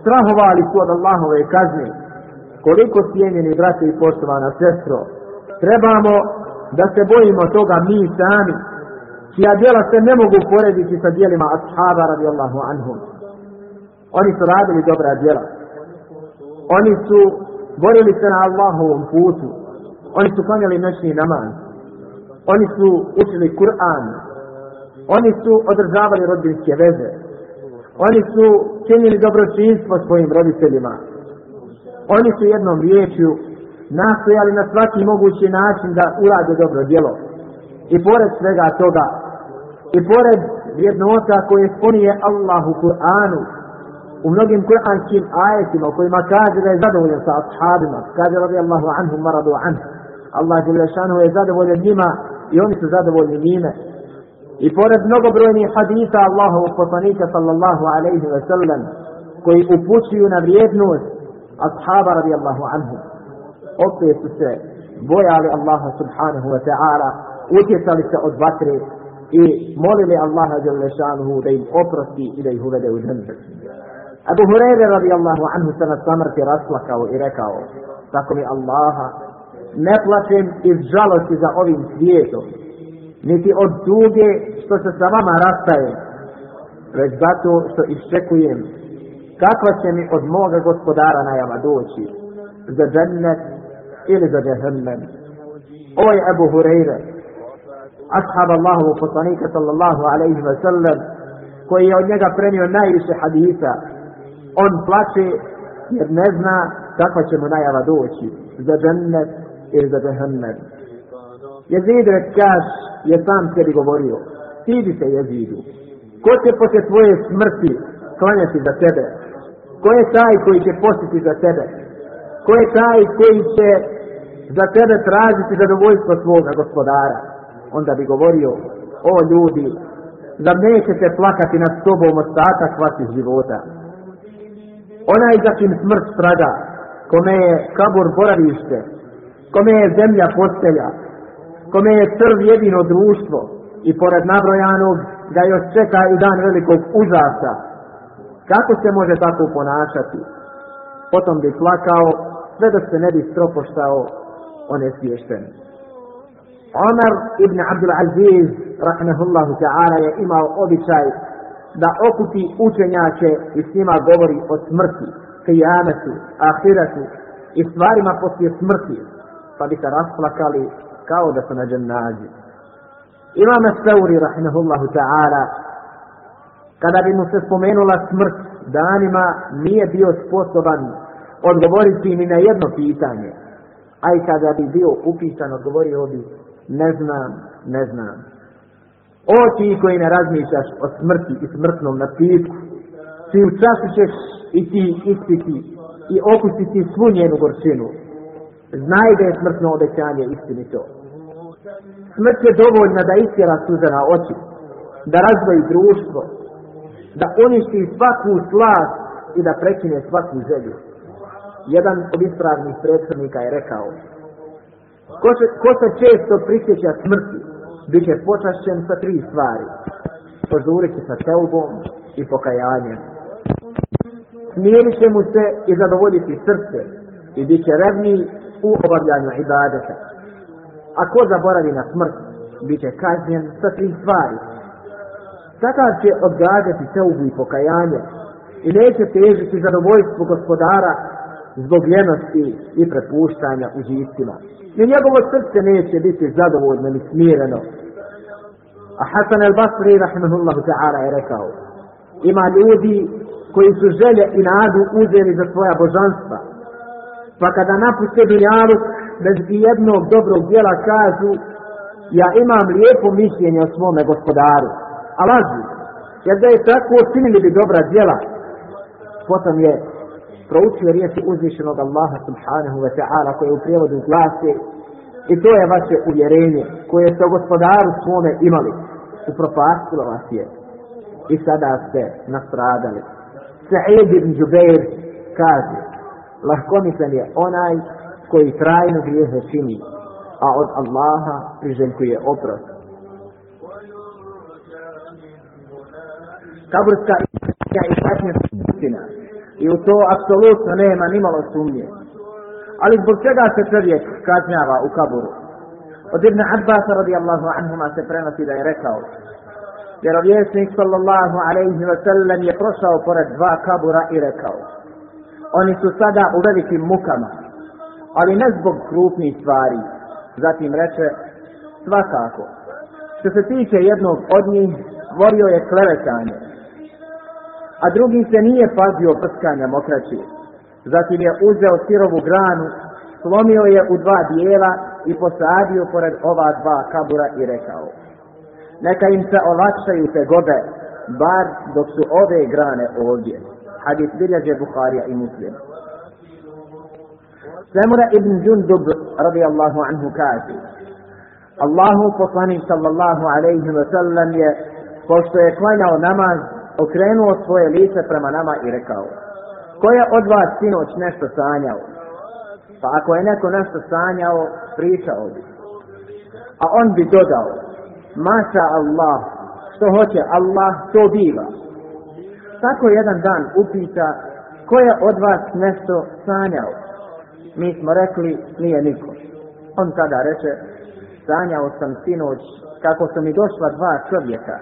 strahovali su od Allahove kazne. Koliko cijenjeni brate i poštovana sestro, trebamo da se bojimo toga mi sami, čija djela se ne mogu porediti sa djelima ashaba radijallahu anhum. Oni su radili dobra djela. Oni su borili se na Allahovom putu, oni su klanjali noćni namaz, oni su učili Kur'an, oni su održavali rodinske veze, oni su činili dobročinstvo svojim roditeljima, oni su jednom riječju nastojali na svaki mogući način da urade dobro djelo. I pored svega toga, i pored vrijednota koje spominje Allah u Kur'anu, u mnogim kuranskim ajetima u kojima kaže da je zadovoljan sa ashabima, kaže radi Allahu anhum wa radu anhu. Allah je lešanu je zadovoljan njima i oni su zadovoljni njime. I pored mnogobrojnih hadisa Allahu poslanika sallallahu alaihi wa sallam koji upućuju na vrijednost ashaba radi Allahu anhum. Opet su se bojali Allaha subhanahu wa ta'ala, utjecali se od vatre i molili Allaha da im oprosti i da ih uvede u zemlju. Abu Hurere radijallahu anhu se na samrti rasplakao i rekao Tako mi Allaha ne plaćem iz žalosti za ovim svijetom niti od duge što se sa vama rastajem već zato što iščekujem kakva će mi od moga gospodara najava doći za džennet ili za džehennem Ovo je Abu Hurere Ashab Allahovu poslanika sallallahu alaihi wa sallam koji je od njega prenio najviše hadisa on plače jer ne zna kakva će mu najava doći za džennet ili za džehennet. Jezid Rekaš je sam sebi govorio, stidi se Jezidu, ko će poslije tvoje smrti klanjati za tebe? Ko je taj koji će postiti za tebe? Ko je taj koji će za tebe tražiti zadovoljstvo svoga gospodara? Onda bi govorio, o ljudi, da nećete plakati nad sobom ostatak vaših života onaj za kim smrt strada, kome je kabor boravište, kome je zemlja postelja, kome je crv jedino društvo i pored nabrojanog ga još čeka i dan velikog užasa. Kako se može tako ponašati? Potom bi plakao, sve da se ne bi stropoštao, on je svješten. Omar ibn Abdul Aziz, rahmehullahu ta'ala, je imao običaj da okupi učenjače i s njima govori o smrti, kajametu, ahiretu i stvarima poslije smrti, pa bi se rasplakali kao da su na džennađi. Imam Seuri, rahimahullahu ta'ala, kada bi mu se spomenula smrt danima, nije bio sposoban odgovoriti mi na jedno pitanje. Aj kada bi bio upisan, odgovorio bi, ne znam, ne znam. O ti koji ne razmišljaš o smrti i smrtnom napitku, ti učastićeš i ti ispiti i okusiti svu njenu gorčinu. Znaj da je smrtno obećanje istini to. Smrt je dovoljna da istjela suze na oči, da razvoji društvo, da uništi svaku slast i da prekine svaku želju. Jedan od ispravnih predsjednika je rekao, ko se, ko se često prisjeća smrti, bit će počašćen sa tri stvari. Požurit će sa teubom i pokajanjem. Smirit će mu se i zadovoljiti srce i bit će revni u obavljanju ibadeta. Ako zaboravi na smrt, bit će kažnjen sa tri stvari. Takav će odgađati teubu i pokajanje i neće težiti zadovoljstvu gospodara zbog ljenosti i prepuštanja u živcima. I njegovo srce neće biti zadovoljno ni smireno, A Hasan al-Basri, rahimahullahu ta'ala, je rekao, ima ljudi koji su želje i nadu uzeli za svoja božanstva, pa kada napuste dunjalu, bez i jednog dobrog dijela kažu, ja imam lijepo mišljenje o svome gospodaru, a lažu, jer da je tako učinili bi dobra dijela, potom je proučio riječi uzvišenog Allaha subhanahu wa ta'ala, koje u prijevodu glasi, I to je vaše uvjerenje koje ste u gospodaru svome imali. Upropastilo vas je. I sada ste nastradali. Sa'id ibn Jubeir kaže, lahkomisan je onaj koji trajno grijeze čini, a od Allaha priželjkuje oprost. Kaburska istina je istina. I u to apsolutno nema nimalo sumnje ali zbog čega se čovjek kažnjava u kaburu? Od Ibn Abbas radijallahu anhuma se prenosi da je rekao, vjerovjesnik sallallahu alaihi wa sallam je prošao pored dva kabura i rekao, oni su sada u velikim mukama, ali ne zbog krupnih stvari. Zatim reče, svakako, što se tiče jednog od njih, stvorio je klevetanje, a drugi se nije pazio prskanja mokraćije. Zatim je uzeo sirovu granu, slomio je u dva dijela i posadio pored ova dva kabura i rekao Neka im se olakšaju te gobe, bar dok su ove grane ovdje. Hadis bilježe Bukharija i Muslim. Samura ibn Jundub radijallahu anhu kaže Allahu poslanim sallallahu alaihi wa sallam je pošto je klanjao namaz okrenuo svoje lice prema nama i rekao ko je od vas sinoć nešto sanjao? Pa ako je neko nešto sanjao, pričao bi. A on bi dodao, maša Allah, što hoće Allah, to biva. Tako jedan dan upita, ko je od vas nešto sanjao? Mi smo rekli, nije niko. On tada reče, sanjao sam sinoć kako su mi došla dva čovjeka,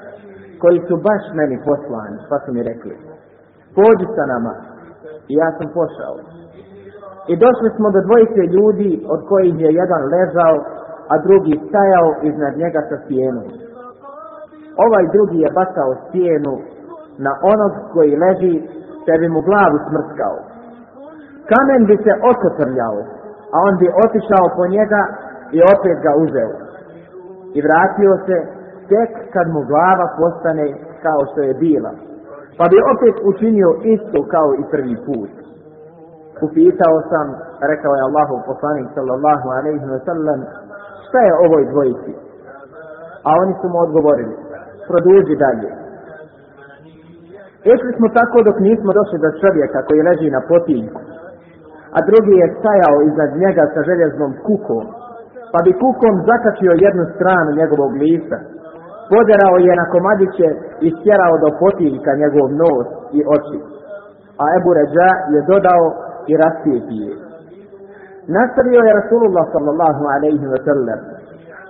koji su baš meni poslani, pa su mi rekli, pođi sa namaz i ja sam pošao. I došli smo do dvojice ljudi od kojih je jedan ležao, a drugi stajao iznad njega sa stijenom. Ovaj drugi je bacao stijenu na onog koji leži, te bi mu glavu smrskao. Kamen bi se okotrljao, a on bi otišao po njega i opet ga uzeo. I vratio se tek kad mu glava postane kao što je bila. Pa bi opet učinio isto kao i prvi put. Upitao sam, rekao je Allahu poslanik sallallahu alaihi wa sallam, šta je ovoj dvojici? A oni su mu odgovorili, produži dalje. Išli smo tako dok nismo došli do čovjeka koji leži na potinku, a drugi je stajao iznad njega sa željeznom kukom, pa bi kukom zakačio jednu stranu njegovog lisa, poderao je na komadiće i stjerao do potiljka njegov nos i oči. A Ebu Ređa je dodao i rastijepije. Nastavio je Rasulullah sallallahu alaihi wa sallam.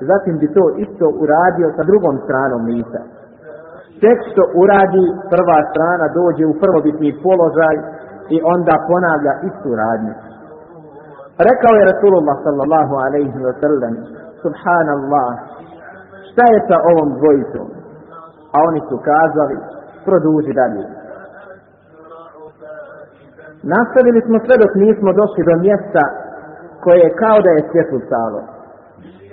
Zatim bi to isto uradio sa drugom stranom lisa. Tek što uradi prva strana dođe u prvobitni položaj i onda ponavlja istu radnju. Rekao je Rasulullah sallallahu alaihi wa sallam Subhanallah, šta je sa ovom dvojicom? A oni su kazali, produži dalje. Nastavili smo sve dok nismo došli do mjesta koje je kao da je svjetlo stalo.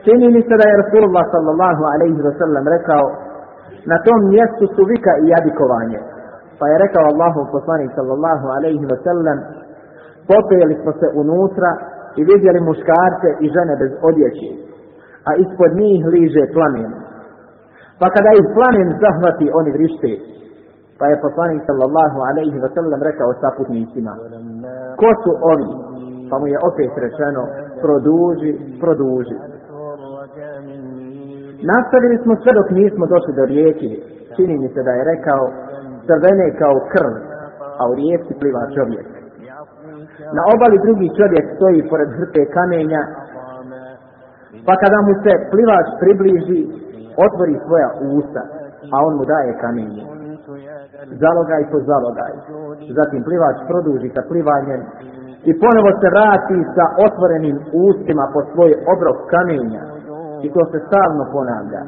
Čini mi se da je Rasulullah sallallahu alaihi wa sallam rekao na tom mjestu su vika i jadikovanje. Pa je rekao Allahu poslani sallallahu alaihi wa sallam popijeli smo se unutra i vidjeli muškarce i žene bez odjeće a ispod njih liže plamen. Pa kada ih plamen zahvati, oni vrište. Pa je poslanik sallallahu alaihi wa sallam rekao sa putnicima, ko su ovi? Pa mu je opet rečeno, produži, produži. Nastavili smo sve dok nismo došli do rijeke, čini mi se da je rekao, crvene kao krv, a u rijeci pliva čovjek. Na obali drugi čovjek stoji pored hrpe kamenja Pa kada mu se plivač približi, otvori svoja usta, a on mu daje kamenje. Zalogaj po zalogaj. Zatim plivač produži sa plivanjem i ponovo se vrati sa otvorenim ustima po svoj obrok kamenja. I to se stavno ponavlja.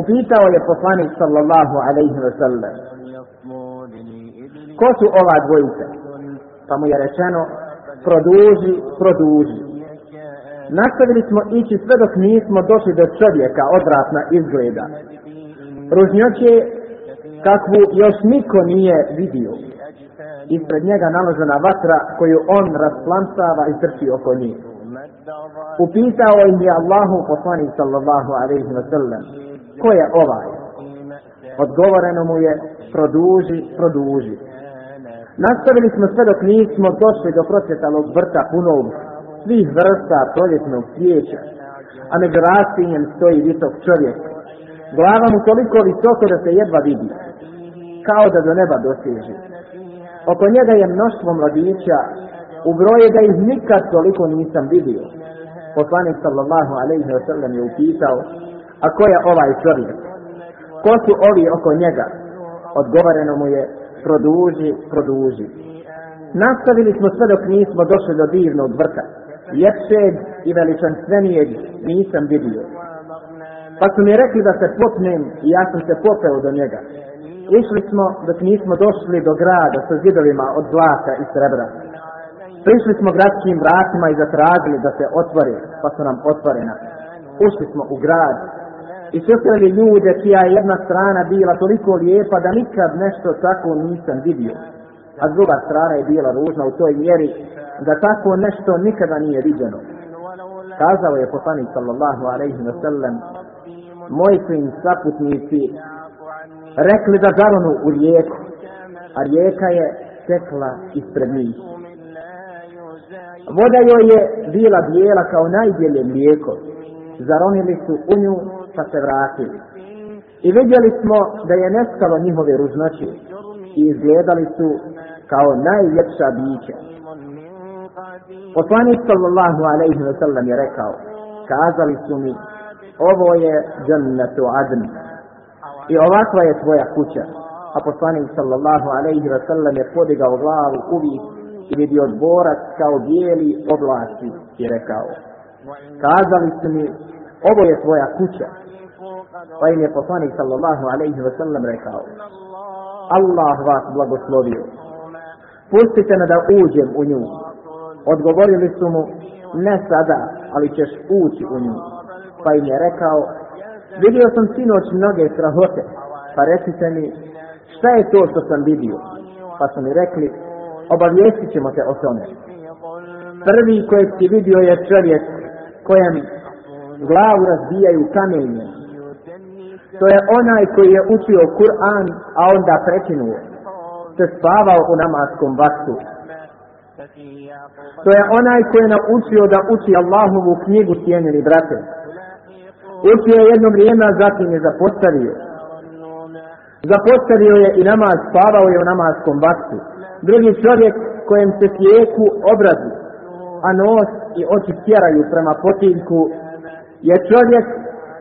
Upitao je poslanik sallallahu alaihi wa sallam Ko su ova dvojica? Pa mu je rečeno Produži, produži Nastavili smo ići sve dok nismo došli do čovjeka odrasna izgleda. Ružnjoće kakvu još niko nije vidio. Ispred njega naložena vatra koju on rasplamsava i trči oko njih. Upitao im je Allahu poslanik sallallahu alaihi wa sallam, ko je ovaj? Odgovoreno mu je, produži, produži. Nastavili smo sve dok nismo došli do procvjetalog vrta punog svih vrsta proljetnog cvijeća, a među rastinjem stoji visok čovjek. Glava mu toliko visoko da se jedva vidi, kao da do neba dosježe. Oko njega je mnoštvo mladića, u broje ga ih nikad toliko nisam vidio. Poslanik sallallahu alaihi wa sallam je upitao, a ko je ovaj čovjek? Ko su ovi oko njega? Odgovoreno mu je, produži, produži. Nastavili smo sve dok nismo došli do divnog vrta ljepšeg i veličanstvenijeg nisam vidio. Pa su mi rekli da se popnem i ja sam se popeo do njega. Išli smo dok nismo došli do grada sa zidovima od zlata i srebra. Prišli smo gradskim vratima i zatražili da se otvori, pa su nam otvorena. Ušli smo u grad i susreli ljude čija je jedna strana bila toliko lijepa da nikad nešto tako nisam vidio. A druga strana je bila ružna u toj mjeri da tako nešto nikada nije viđeno. Kazao je poslanik sallallahu alaihi wa sallam, moji su im saputnici rekli da zaronu u rijeku, a rijeka je tekla ispred njih. Voda joj je bila bijela kao najbjelje mlijeko. Zaronili su u nju pa se vratili. I vidjeli smo da je nestalo njihove ružnoće i izgledali su kao najljepša bića. Poslanik sallallahu alaihi wa sallam je rekao, kazali su mi, ovo je džennetu adn, i ovakva je tvoja kuća. A poslanik sallallahu alaihi wa sallam je podigao glavu uvijek i vidio dvorac kao bijeli oblasti i rekao, kazali su mi, ovo je tvoja kuća. Pa im je poslanik sallallahu alaihi wa sallam rekao, Allah vas blagoslovio, pustite me da uđem u nju, Odgovorili su mu, ne sada, ali ćeš ući u nju. Pa im je rekao, vidio sam sinoć mnoge strahote, pa recite mi, šta je to što sam vidio? Pa su mi rekli, obavijestit ćemo te o tome. Prvi koji si vidio je čovjek kojem glavu razbijaju kamenje. To je onaj koji je učio Kur'an, a onda prekinuo. Se spavao u namaskom vaktu To je onaj koji je naučio da uči Allahovu knjigu cijenili brate. Učio je jedno vrijeme, a zatim je zapostavio. Zapostavio je i namaz, spavao je u namaskom vaktu. Drugi čovjek kojem se slijeku obrazu, a nos i oči stjeraju prema potinku, je čovjek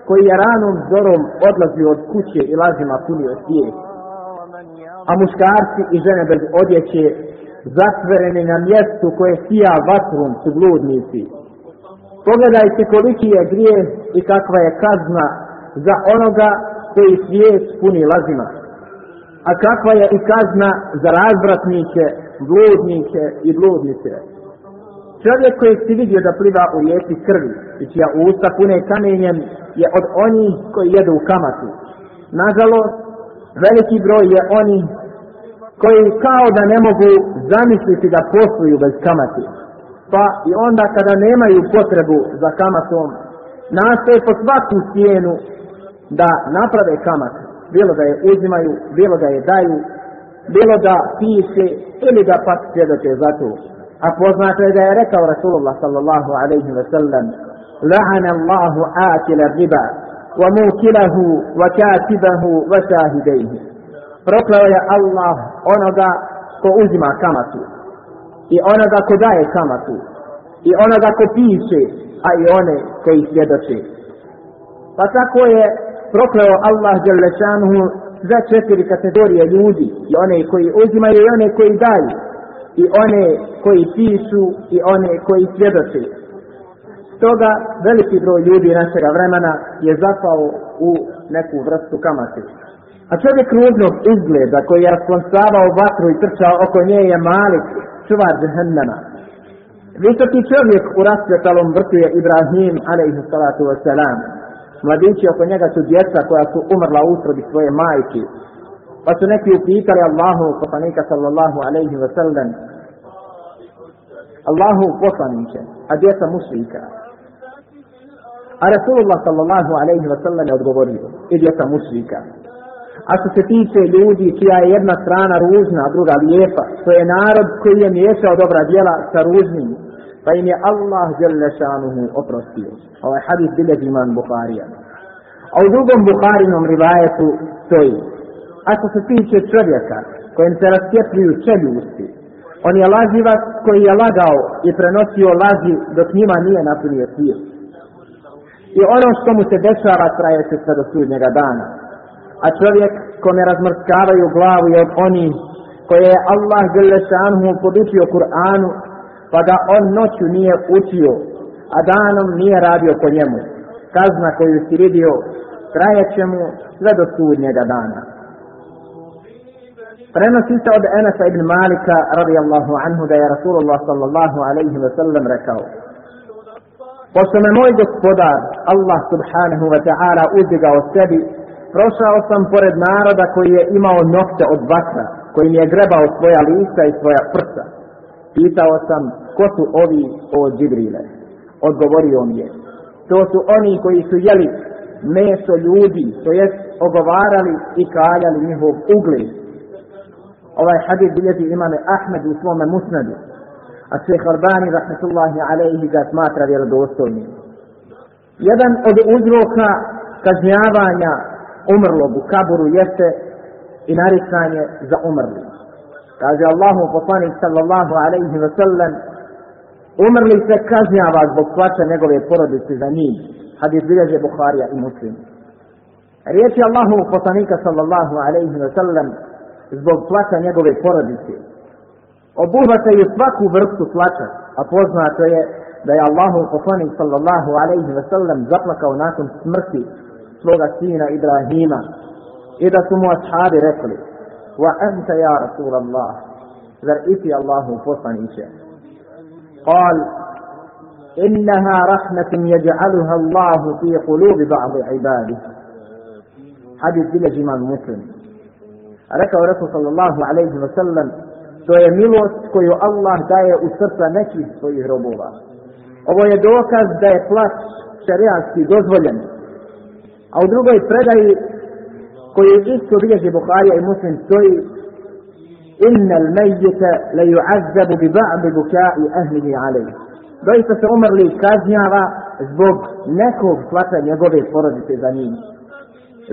koji je ranom zorom odlazio od kuće i lazima punio svijet. A muškarci i žene bez odjeće zatvoreni na mjestu koje sija vatrum su bludnici. Pogledajte koliki je grijev i kakva je kazna za onoga koji svijet puni lazima. A kakva je i kazna za razvratnike, bludnike i bludnice. Čovjek koji si vidio da pliva u rijeci krvi i čija usta pune kamenjem je od onih koji jedu u kamatu. Nažalost, veliki broj je onih koji kao da ne mogu zamisliti da posluju bez kamati. Pa i onda kada nemaju potrebu za kamatom, nastoje po svaku cijenu da naprave kamat. Bilo da je uzimaju, bilo da je daju, bilo da piše ili da pak svjedoče za to. A poznato je da je rekao Rasulullah sallallahu alaihi ve sellem لعن الله آكل الربا وموكله وكاتبه وشاهديه proklao je Allah onoga ko uzima kamatu i onoga ko daje kamatu i onoga ko piše a i one koji svjedoče pa tako je proklao Allah Đelešanuhu za četiri kategorije ljudi i one koji uzimaju i one koji daju i one koji pišu i one koji svjedoče toga veliki broj ljudi našega vremena je zapao u neku vrstu kamatečka A čovjek ružnog izgleda koji je rasplansavao vatru i trčao oko nje je mali čuvar džehennama. Visoki čovjek u rasvjetalom vrtu je Ibrahim, alaihi salatu wasalam. Mladići oko njega su djeca koja su umrla u utrobi svoje majke. Pa su neki upitali Allahu, poslanika sallallahu alaihi wasallam, Allahu poslaniće, a djeca mušlika. A Rasulullah sallallahu alaihi wasallam je odgovorio, i djeca mušlika a što se tiče ljudi čija je jedna strana ružna, a druga lijepa, to je narod koji je miješao dobra djela sa ružnim, pa im je Allah djelne šanuhu oprostio. Ovaj hadis bilje iman Bukharija. A u drugom Bukharinom rivajetu stoji, a što se tiče čovjeka kojem se rastjepljuju čeljusti, on je lazivac koji je lagao i prenosio lazi dok njima nije napunio sir. I ono što mu se dešava traje se sve do sudnjega dana a čovjek kome razmrskavaju glavu je od onih koje je Allah Želešanhu podučio Kur'anu, pa ga on noću nije učio, a danom nije radio po njemu. Kazna koju si vidio trajeće mu sve do sudnjega dana. Prenosi se od Enasa ibn Malika radijallahu anhu da je Rasulullah sallallahu alaihi wa sallam rekao Pošto me moj gospodar Allah subhanahu wa ta'ala uzdigao sebi prošao sam pored naroda koji je imao nokte od vatra, kojim je grebao svoja lica i svoja prsa. Pitao sam, ko su ovi o Džibrile? Odgovorio mi je, to su oni koji su jeli meso ljudi, to jest ogovarali i kaljali njihov ugled. Ovaj hadith bilježi imame Ahmed u svome musnadu, a sve Harbani, rahmetullahi alaihi, ga smatra vjerodostojnim. Jedan od uzroka kažnjavanja umrlo u kaburu jeste i naricanje za umrli. Kaže Allahu poslanik sallallahu alaihi wa sallam Umrli se kažnjava zbog plaća njegove porodice za njih. Hadis bilježe Bukharija i muslim. Riječ je Allahu poslanika sallallahu alaihi wa sallam zbog plaća njegove porodice. Obuhvata je svaku vrstu plaća, a poznato je da je Allahu poslanik sallallahu alaihi wa sallam zaplakao nakon smrti سلوغه سينا ابراهيم اذا سمو اصحاب رسول وانت يا رسول الله ذرئتي الله فصن ان شاء قال انها رحمه يجعلها الله في قلوب بعض عباده حديث بلا جمال مسلم ركع رسول صلى الله عليه وسلم to je milost koju Allah daje u srca nekih svojih robova. Ovo je dokaz da je plać šarijanski dozvoljen, A u drugoj predaji koju isto bilježi Bukharija i Muslim stoji Inna al mejjite le ju'azzabu bi ba'bi buka'i ahlihi alaihi Doista se umrli kaznjava zbog nekog plata njegove porodice za njim.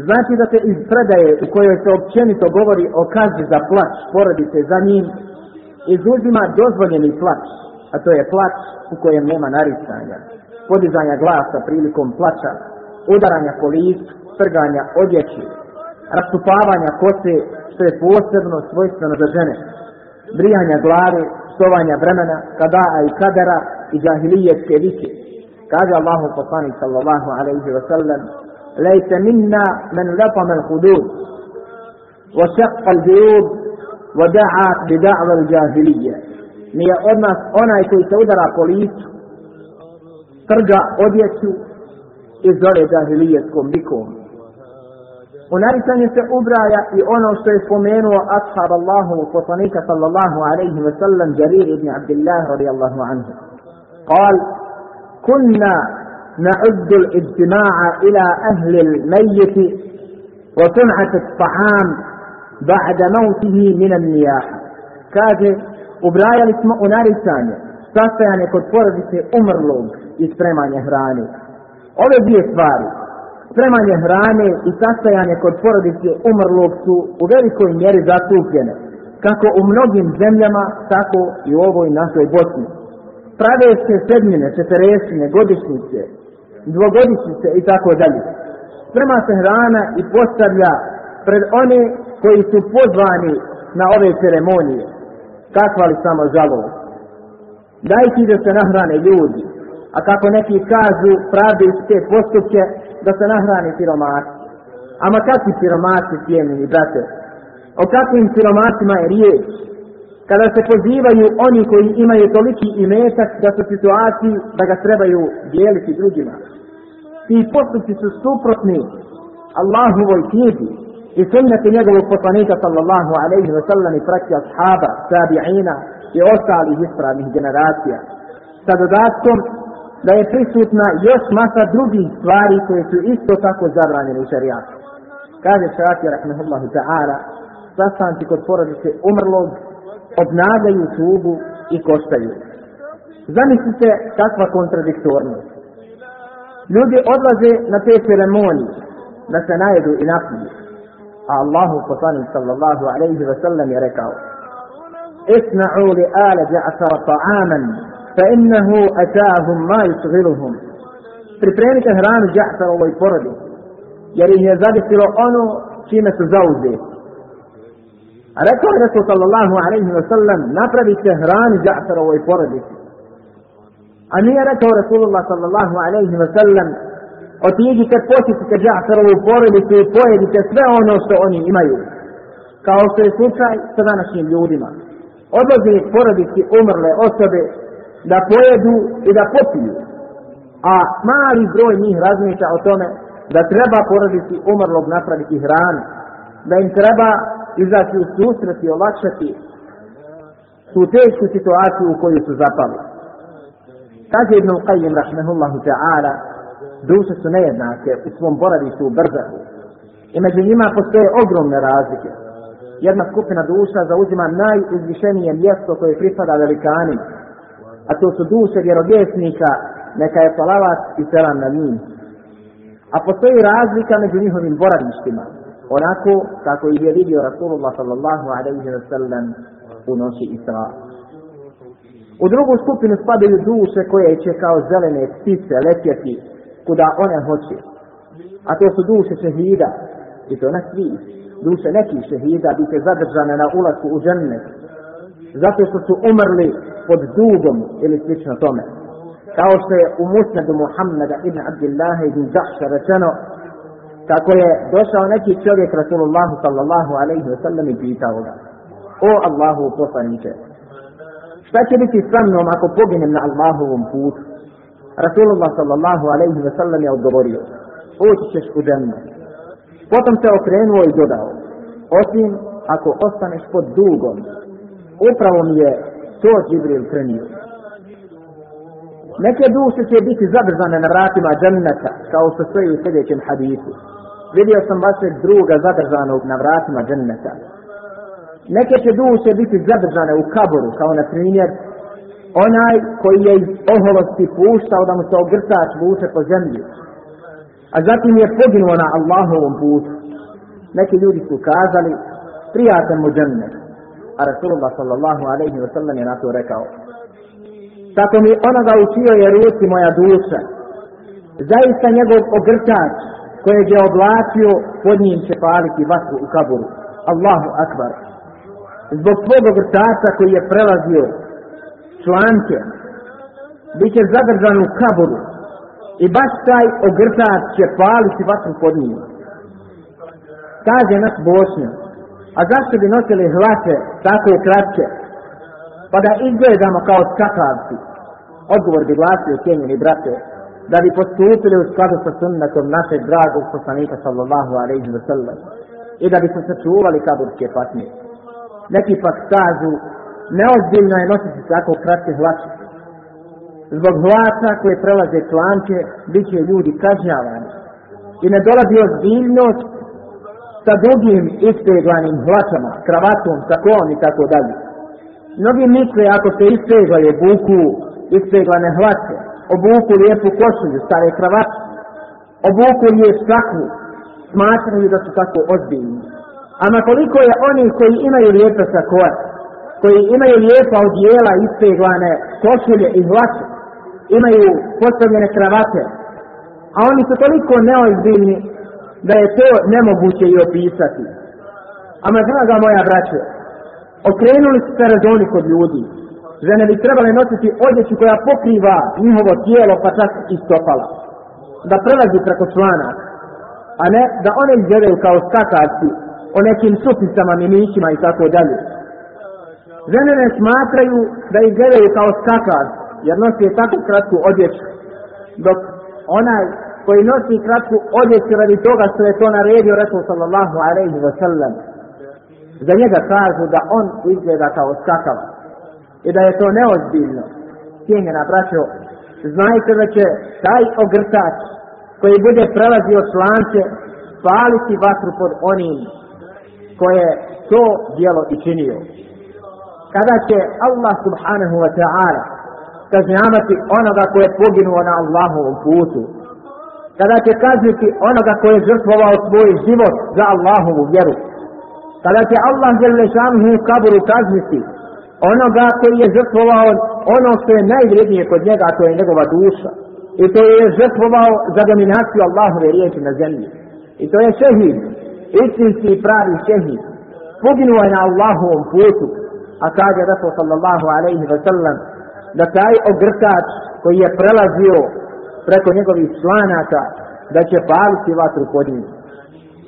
Znači da se iz predaje u kojoj se općenito govori o kazni za plać porodice za njim, izuzima dozvoljeni plać, a to je plać u kojem nema naricanja, podizanja glasa prilikom plaća, udaranja po licu, trganja odjeći, rastupavanja kose, što je posebno svojstveno za žene, brijanja glave, stovanja vremena, kadaa i kadera i džahilijetske vike. Kaže Allahu poslani sallallahu alaihi wa sallam, Lejte minna men lepa men hudud, wa šeqqa l-diud, wa da'a bi da'va l-džahilije. Nije od nas onaj koji se udara po licu, trga odjeću iz ove dahilijeskom bikom. U naricanje se ubraja i ono što je spomenuo ashab Allahu poslanika sallallahu alaihi wa sallam Jarir ibn Abdillah radijallahu anhu. قال كنا نعد الاجتماع إلى أهل الميت وصنعة الطعام بعد موته من النياحة kaže ubrajali smo u naricanje sastajanje kod porodice umrlog i spremanje hrane Ove dvije stvari, spremanje hrane i sastajanje kod porodice umrlog su u velikoj mjeri zastupljene, kako u mnogim zemljama, tako i u ovoj našoj Bosni. Prave se sedmine, četiresine, godišnice, dvogodišnice i tako dalje. Sprema se hrana i postavlja pred one koji su pozvani na ove ceremonije. Kakva li samo žalost? Dajte da se nahrane ljudi, a kako neki kažu pravde iz te postupke da se nahrani siromaci. Ama kakvi siromaci cijenili, brate? O kakvim siromacima je riječ? Kada se pozivaju oni koji imaju toliki imetak da su situaciji da ga trebaju dijeliti drugima. Ti postupci su suprotni Allahovoj knjigi i sunnati njegovog poslanika sallallahu alaihi wa sallam i praći ashaba, sabi'ina i ostalih ispravnih generacija. Sa dodatkom da je prisutna još masa drugih stvari koje su isto tako zabranjene u šarijatu. Kaže šarijat, jer ahme Allahu ta'ara, sastanci kod porodice umrlog, obnadaju tubu i koštaju. Zamislite kakva kontradiktornost. Ljudi odlaze na te ceremonije da se najedu i napiju. A Allahu poslanim sallallahu alaihi ve sellem je rekao Isna'u li ala ja'asara ta'aman fa innahu ataahum ma yusghiruhum pripremite hranu Džafar ovoj porodi jer ih je zadesilo ono čime su zauze a rekao je Resul sallallahu alaihi wa sallam napravite hranu Džafar ovoj porodi a nije rekao Resulullah sallallahu alaihi wa sallam otiđite posjetite Džafarovu porodicu i pojedite sve ono što oni imaju kao što je slučaj sa današnjim ljudima odlazi porodici umrle osobe da pojedu i da popiju. A mali broj njih razmišlja o tome da treba porodici umrlog napraviti hranu, da im treba izaći u susret i olakšati tu tešku situaciju u kojoj su zapali. Kaže Ibn Qajim rahmehullahu ta'ala, duše su nejednake u svom boravištu u brzahu i među njima postoje ogromne razlike. Jedna skupina duša zauzima najizvišenije mjesto koje pripada velikanima, a to su duše vjerovjesnika, neka je salavat i selam na njim. A postoji razlika među njihovim boravištima, onako kako ih je vidio Rasulullah sallallahu alaihi wa sallam u noći Isra. U drugu skupinu spadaju duše koje će kao zelene ptice letjeti kuda one hoće. A to su duše šehida, i to na svi. Duše nekih šehida biti zadržane na ulazku u džennet, zato što su umrli pod dugom ili slično tome. Kao što je u musnadu Muhammeda ibn Abdillaha ibn Zahša rečeno, tako je došao neki čovjek Rasulullahu sallallahu alaihi ve sellem i pitao ga, o Allahu poslaniče, šta će biti sa mnom ako poginem na Allahovom putu? Rasulullah sallallahu alaihi ve sellem je odgovorio, oći ćeš u džennu. Potom se okrenuo i dodao, osim ako ostaneš pod dugom, upravo mi je to Džibril prenio. Neke duše će biti zadržane na vratima džanneta, kao što stoji u sljedećem hadisu. Vidio sam vas druga zadržanog na vratima džanneta. Neke će duše biti zadržane u kaboru, kao na primjer, onaj koji je iz oholosti puštao da mu se ogrtač vuče po zemlji. A zatim je poginuo na Allahovom putu. Neki ljudi su kazali, prijatelj mu džennet a Rasulullah sallallahu alaihi wa sallam je na to rekao. Tako mi onoga u čio je ruci moja duša. Zaista njegov ogrtač kojeg je oblačio, pod njim će paliti vatru u kaburu. Allahu akbar. Zbog tvog ogrtača koji je prelazio članke, bit će zadržan u kaburu. I baš taj ogrtač će paliti vatru pod njim. Kaže nas Bošnjak, a zašto bi nosili hlače tako kratke? Pa da izgledamo kao skakavci. Odgovor bi glasio cijenjeni brate, da bi postupili u skladu sa sunnetom našeg dragog poslanika sallallahu alaihi wa sallam i da bi se sačuvali kaburske patnje. Neki pak kažu, neozbiljno je nositi tako kratke hlače. Zbog hlača koje prelaze članke, bit će ljudi kažnjavani. I ne dolazi ozbiljnost sa dugim ispeglanim hlačama, kravatom, sakom i tako dalje. Mnogi misle ako se ispeglaje buku ispeglane hlače, obuku lijepu košulju, stare kravat, obuku je sakvu, smatraju da su tako ozbiljni. Ama koliko je oni koji imaju lijepe sakoje, koji imaju lijepa odjela ispeglane košulje i hlače, imaju postavljene kravate, a oni su toliko neozbiljni da je to nemoguće i opisati. Ama draga moja braće, okrenuli su se rezoni kod ljudi. Žene bi trebali nositi odjeću koja pokriva njihovo tijelo pa čak i stopala. Da prelazi preko člana, a ne da one izgledaju kao skakaci o nekim supicama, mimićima i tako dalje. Žene ne smatraju da izgledaju kao skakac jer nosi je tako kratku odjeću. Dok onaj koji nosi kratku odjeću radi toga što je to naredio Resul sallallahu alaihi wa sallam. Za njega kažu da on izgleda kao skakav i da je to neozbiljno. Cijenje na braćo, znajte da će taj ogrtač koji bude prelazio slance paliti vatru pod onim koje to dijelo i činio. Kada će Allah subhanahu wa ta'ala kažnjavati onoga koje je poginuo na Allahovom putu, kada će kazniti onoga koji je žrtvovao svoj život za Allahovu vjeru. Kada će Allah žele šanuhu u kaburu kazniti onoga koji je žrtvovao ono što je najvrednije kod njega, a to je njegova duša. I to je žrtvovao za dominaciju Allahove riječi na zemlji. I to je šehid, istinski i pravi šehid. Poginuo je na Allahovom putu, a kaže Rasul sallallahu alaihi wa sallam, da taj ogrtač koji je prelazio preko njegovih članata da će paliti vatru pod njim.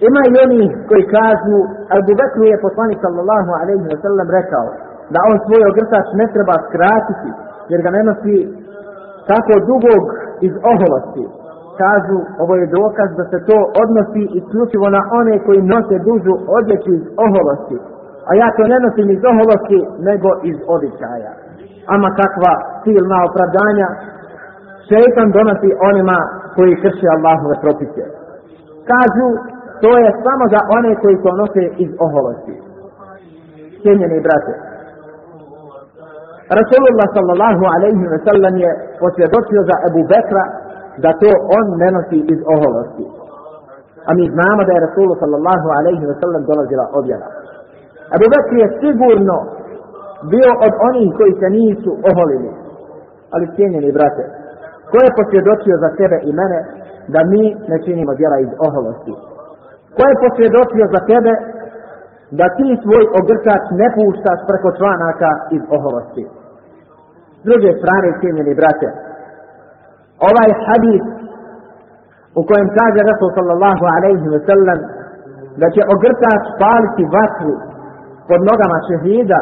Ima i oni koji kažu, ali bi vekru je poslanik sallallahu alaihi wa sallam rekao da on svoj ogrtač ne treba skratiti jer ga ne nosi tako dugog iz oholosti. Kažu, ovo je dokaz da se to odnosi isključivo na one koji nose dužu odjeću iz oholosti. A ja to ne nosim iz oholosti, nego iz običaja. Ama kakva silna opravdanja, šeitan donosi onima koji krši Allahove propise. Kažu, to je samo za one koji to nose iz oholosti. Cijenjeni brate. Rasulullah sallallahu alaihi wa sallam je posvjedočio za Ebu Bekra da to on ne nosi iz oholosti. A mi znamo da je Rasulullah sallallahu alaihi wa sallam dolazila objava. Ebu Bekri je sigurno bio od onih koji se nisu oholili. Ali cijenjeni brate, Ko je posvjedočio za tebe i mene da mi ne činimo djela iz oholosti? Ko je posvjedočio za tebe da ti svoj ogrkač ne puštaš preko članaka iz oholosti? S druge strane, cijenjeni brate, ovaj hadis u kojem kaže Rasul sallallahu alaihi wa sallam da će ogrtač paliti vatru pod nogama šehida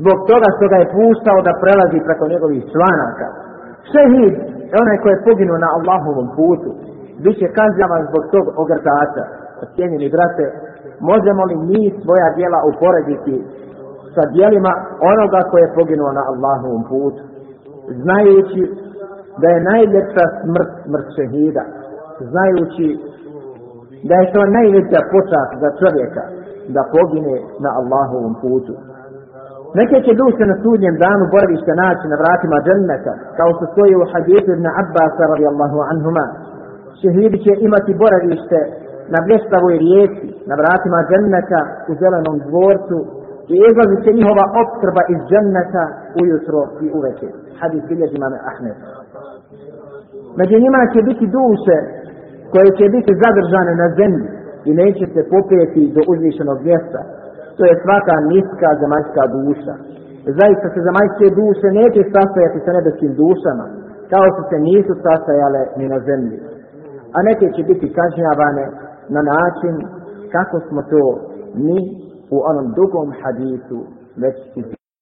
zbog toga što ga je puštao da prelazi preko njegovih članaka šehid je onaj koji je poginuo na Allahovom putu. Bit će kažnjavan zbog tog ogrtača. Cijenjeni brate, možemo li mi svoja djela uporediti sa djelima onoga koji je poginuo na Allahovom putu? Znajući da je najljepša smrt, smrt šehida. Znajući da je to najveća počak za čovjeka da pogine na Allahovom putu neke će duše na sudnjem danu borbište naći na vratima dženneta, kao što stoji u hadithu ibn Abbas radijallahu anhuma. Šehidi će imati boravište na blještavoj rijeci, na vratima dženneta u zelenom dvorcu i izlazit će njihova opskrba iz dženneta ujutro i uvečer. Hadis bilježi mame Ahmed. Među njima će biti duše koje će biti zadržane na zemlji i neće se popijeti do uzvišenog mjesta, to je svaka niska zemaljska duša. Zaista se zemaljske duše neće sastajati sa nebeskim dušama, kao što se nisu sastajale ni na zemlji. A neke će biti kažnjavane na način kako smo to mi u onom dugom hadisu već izgledali.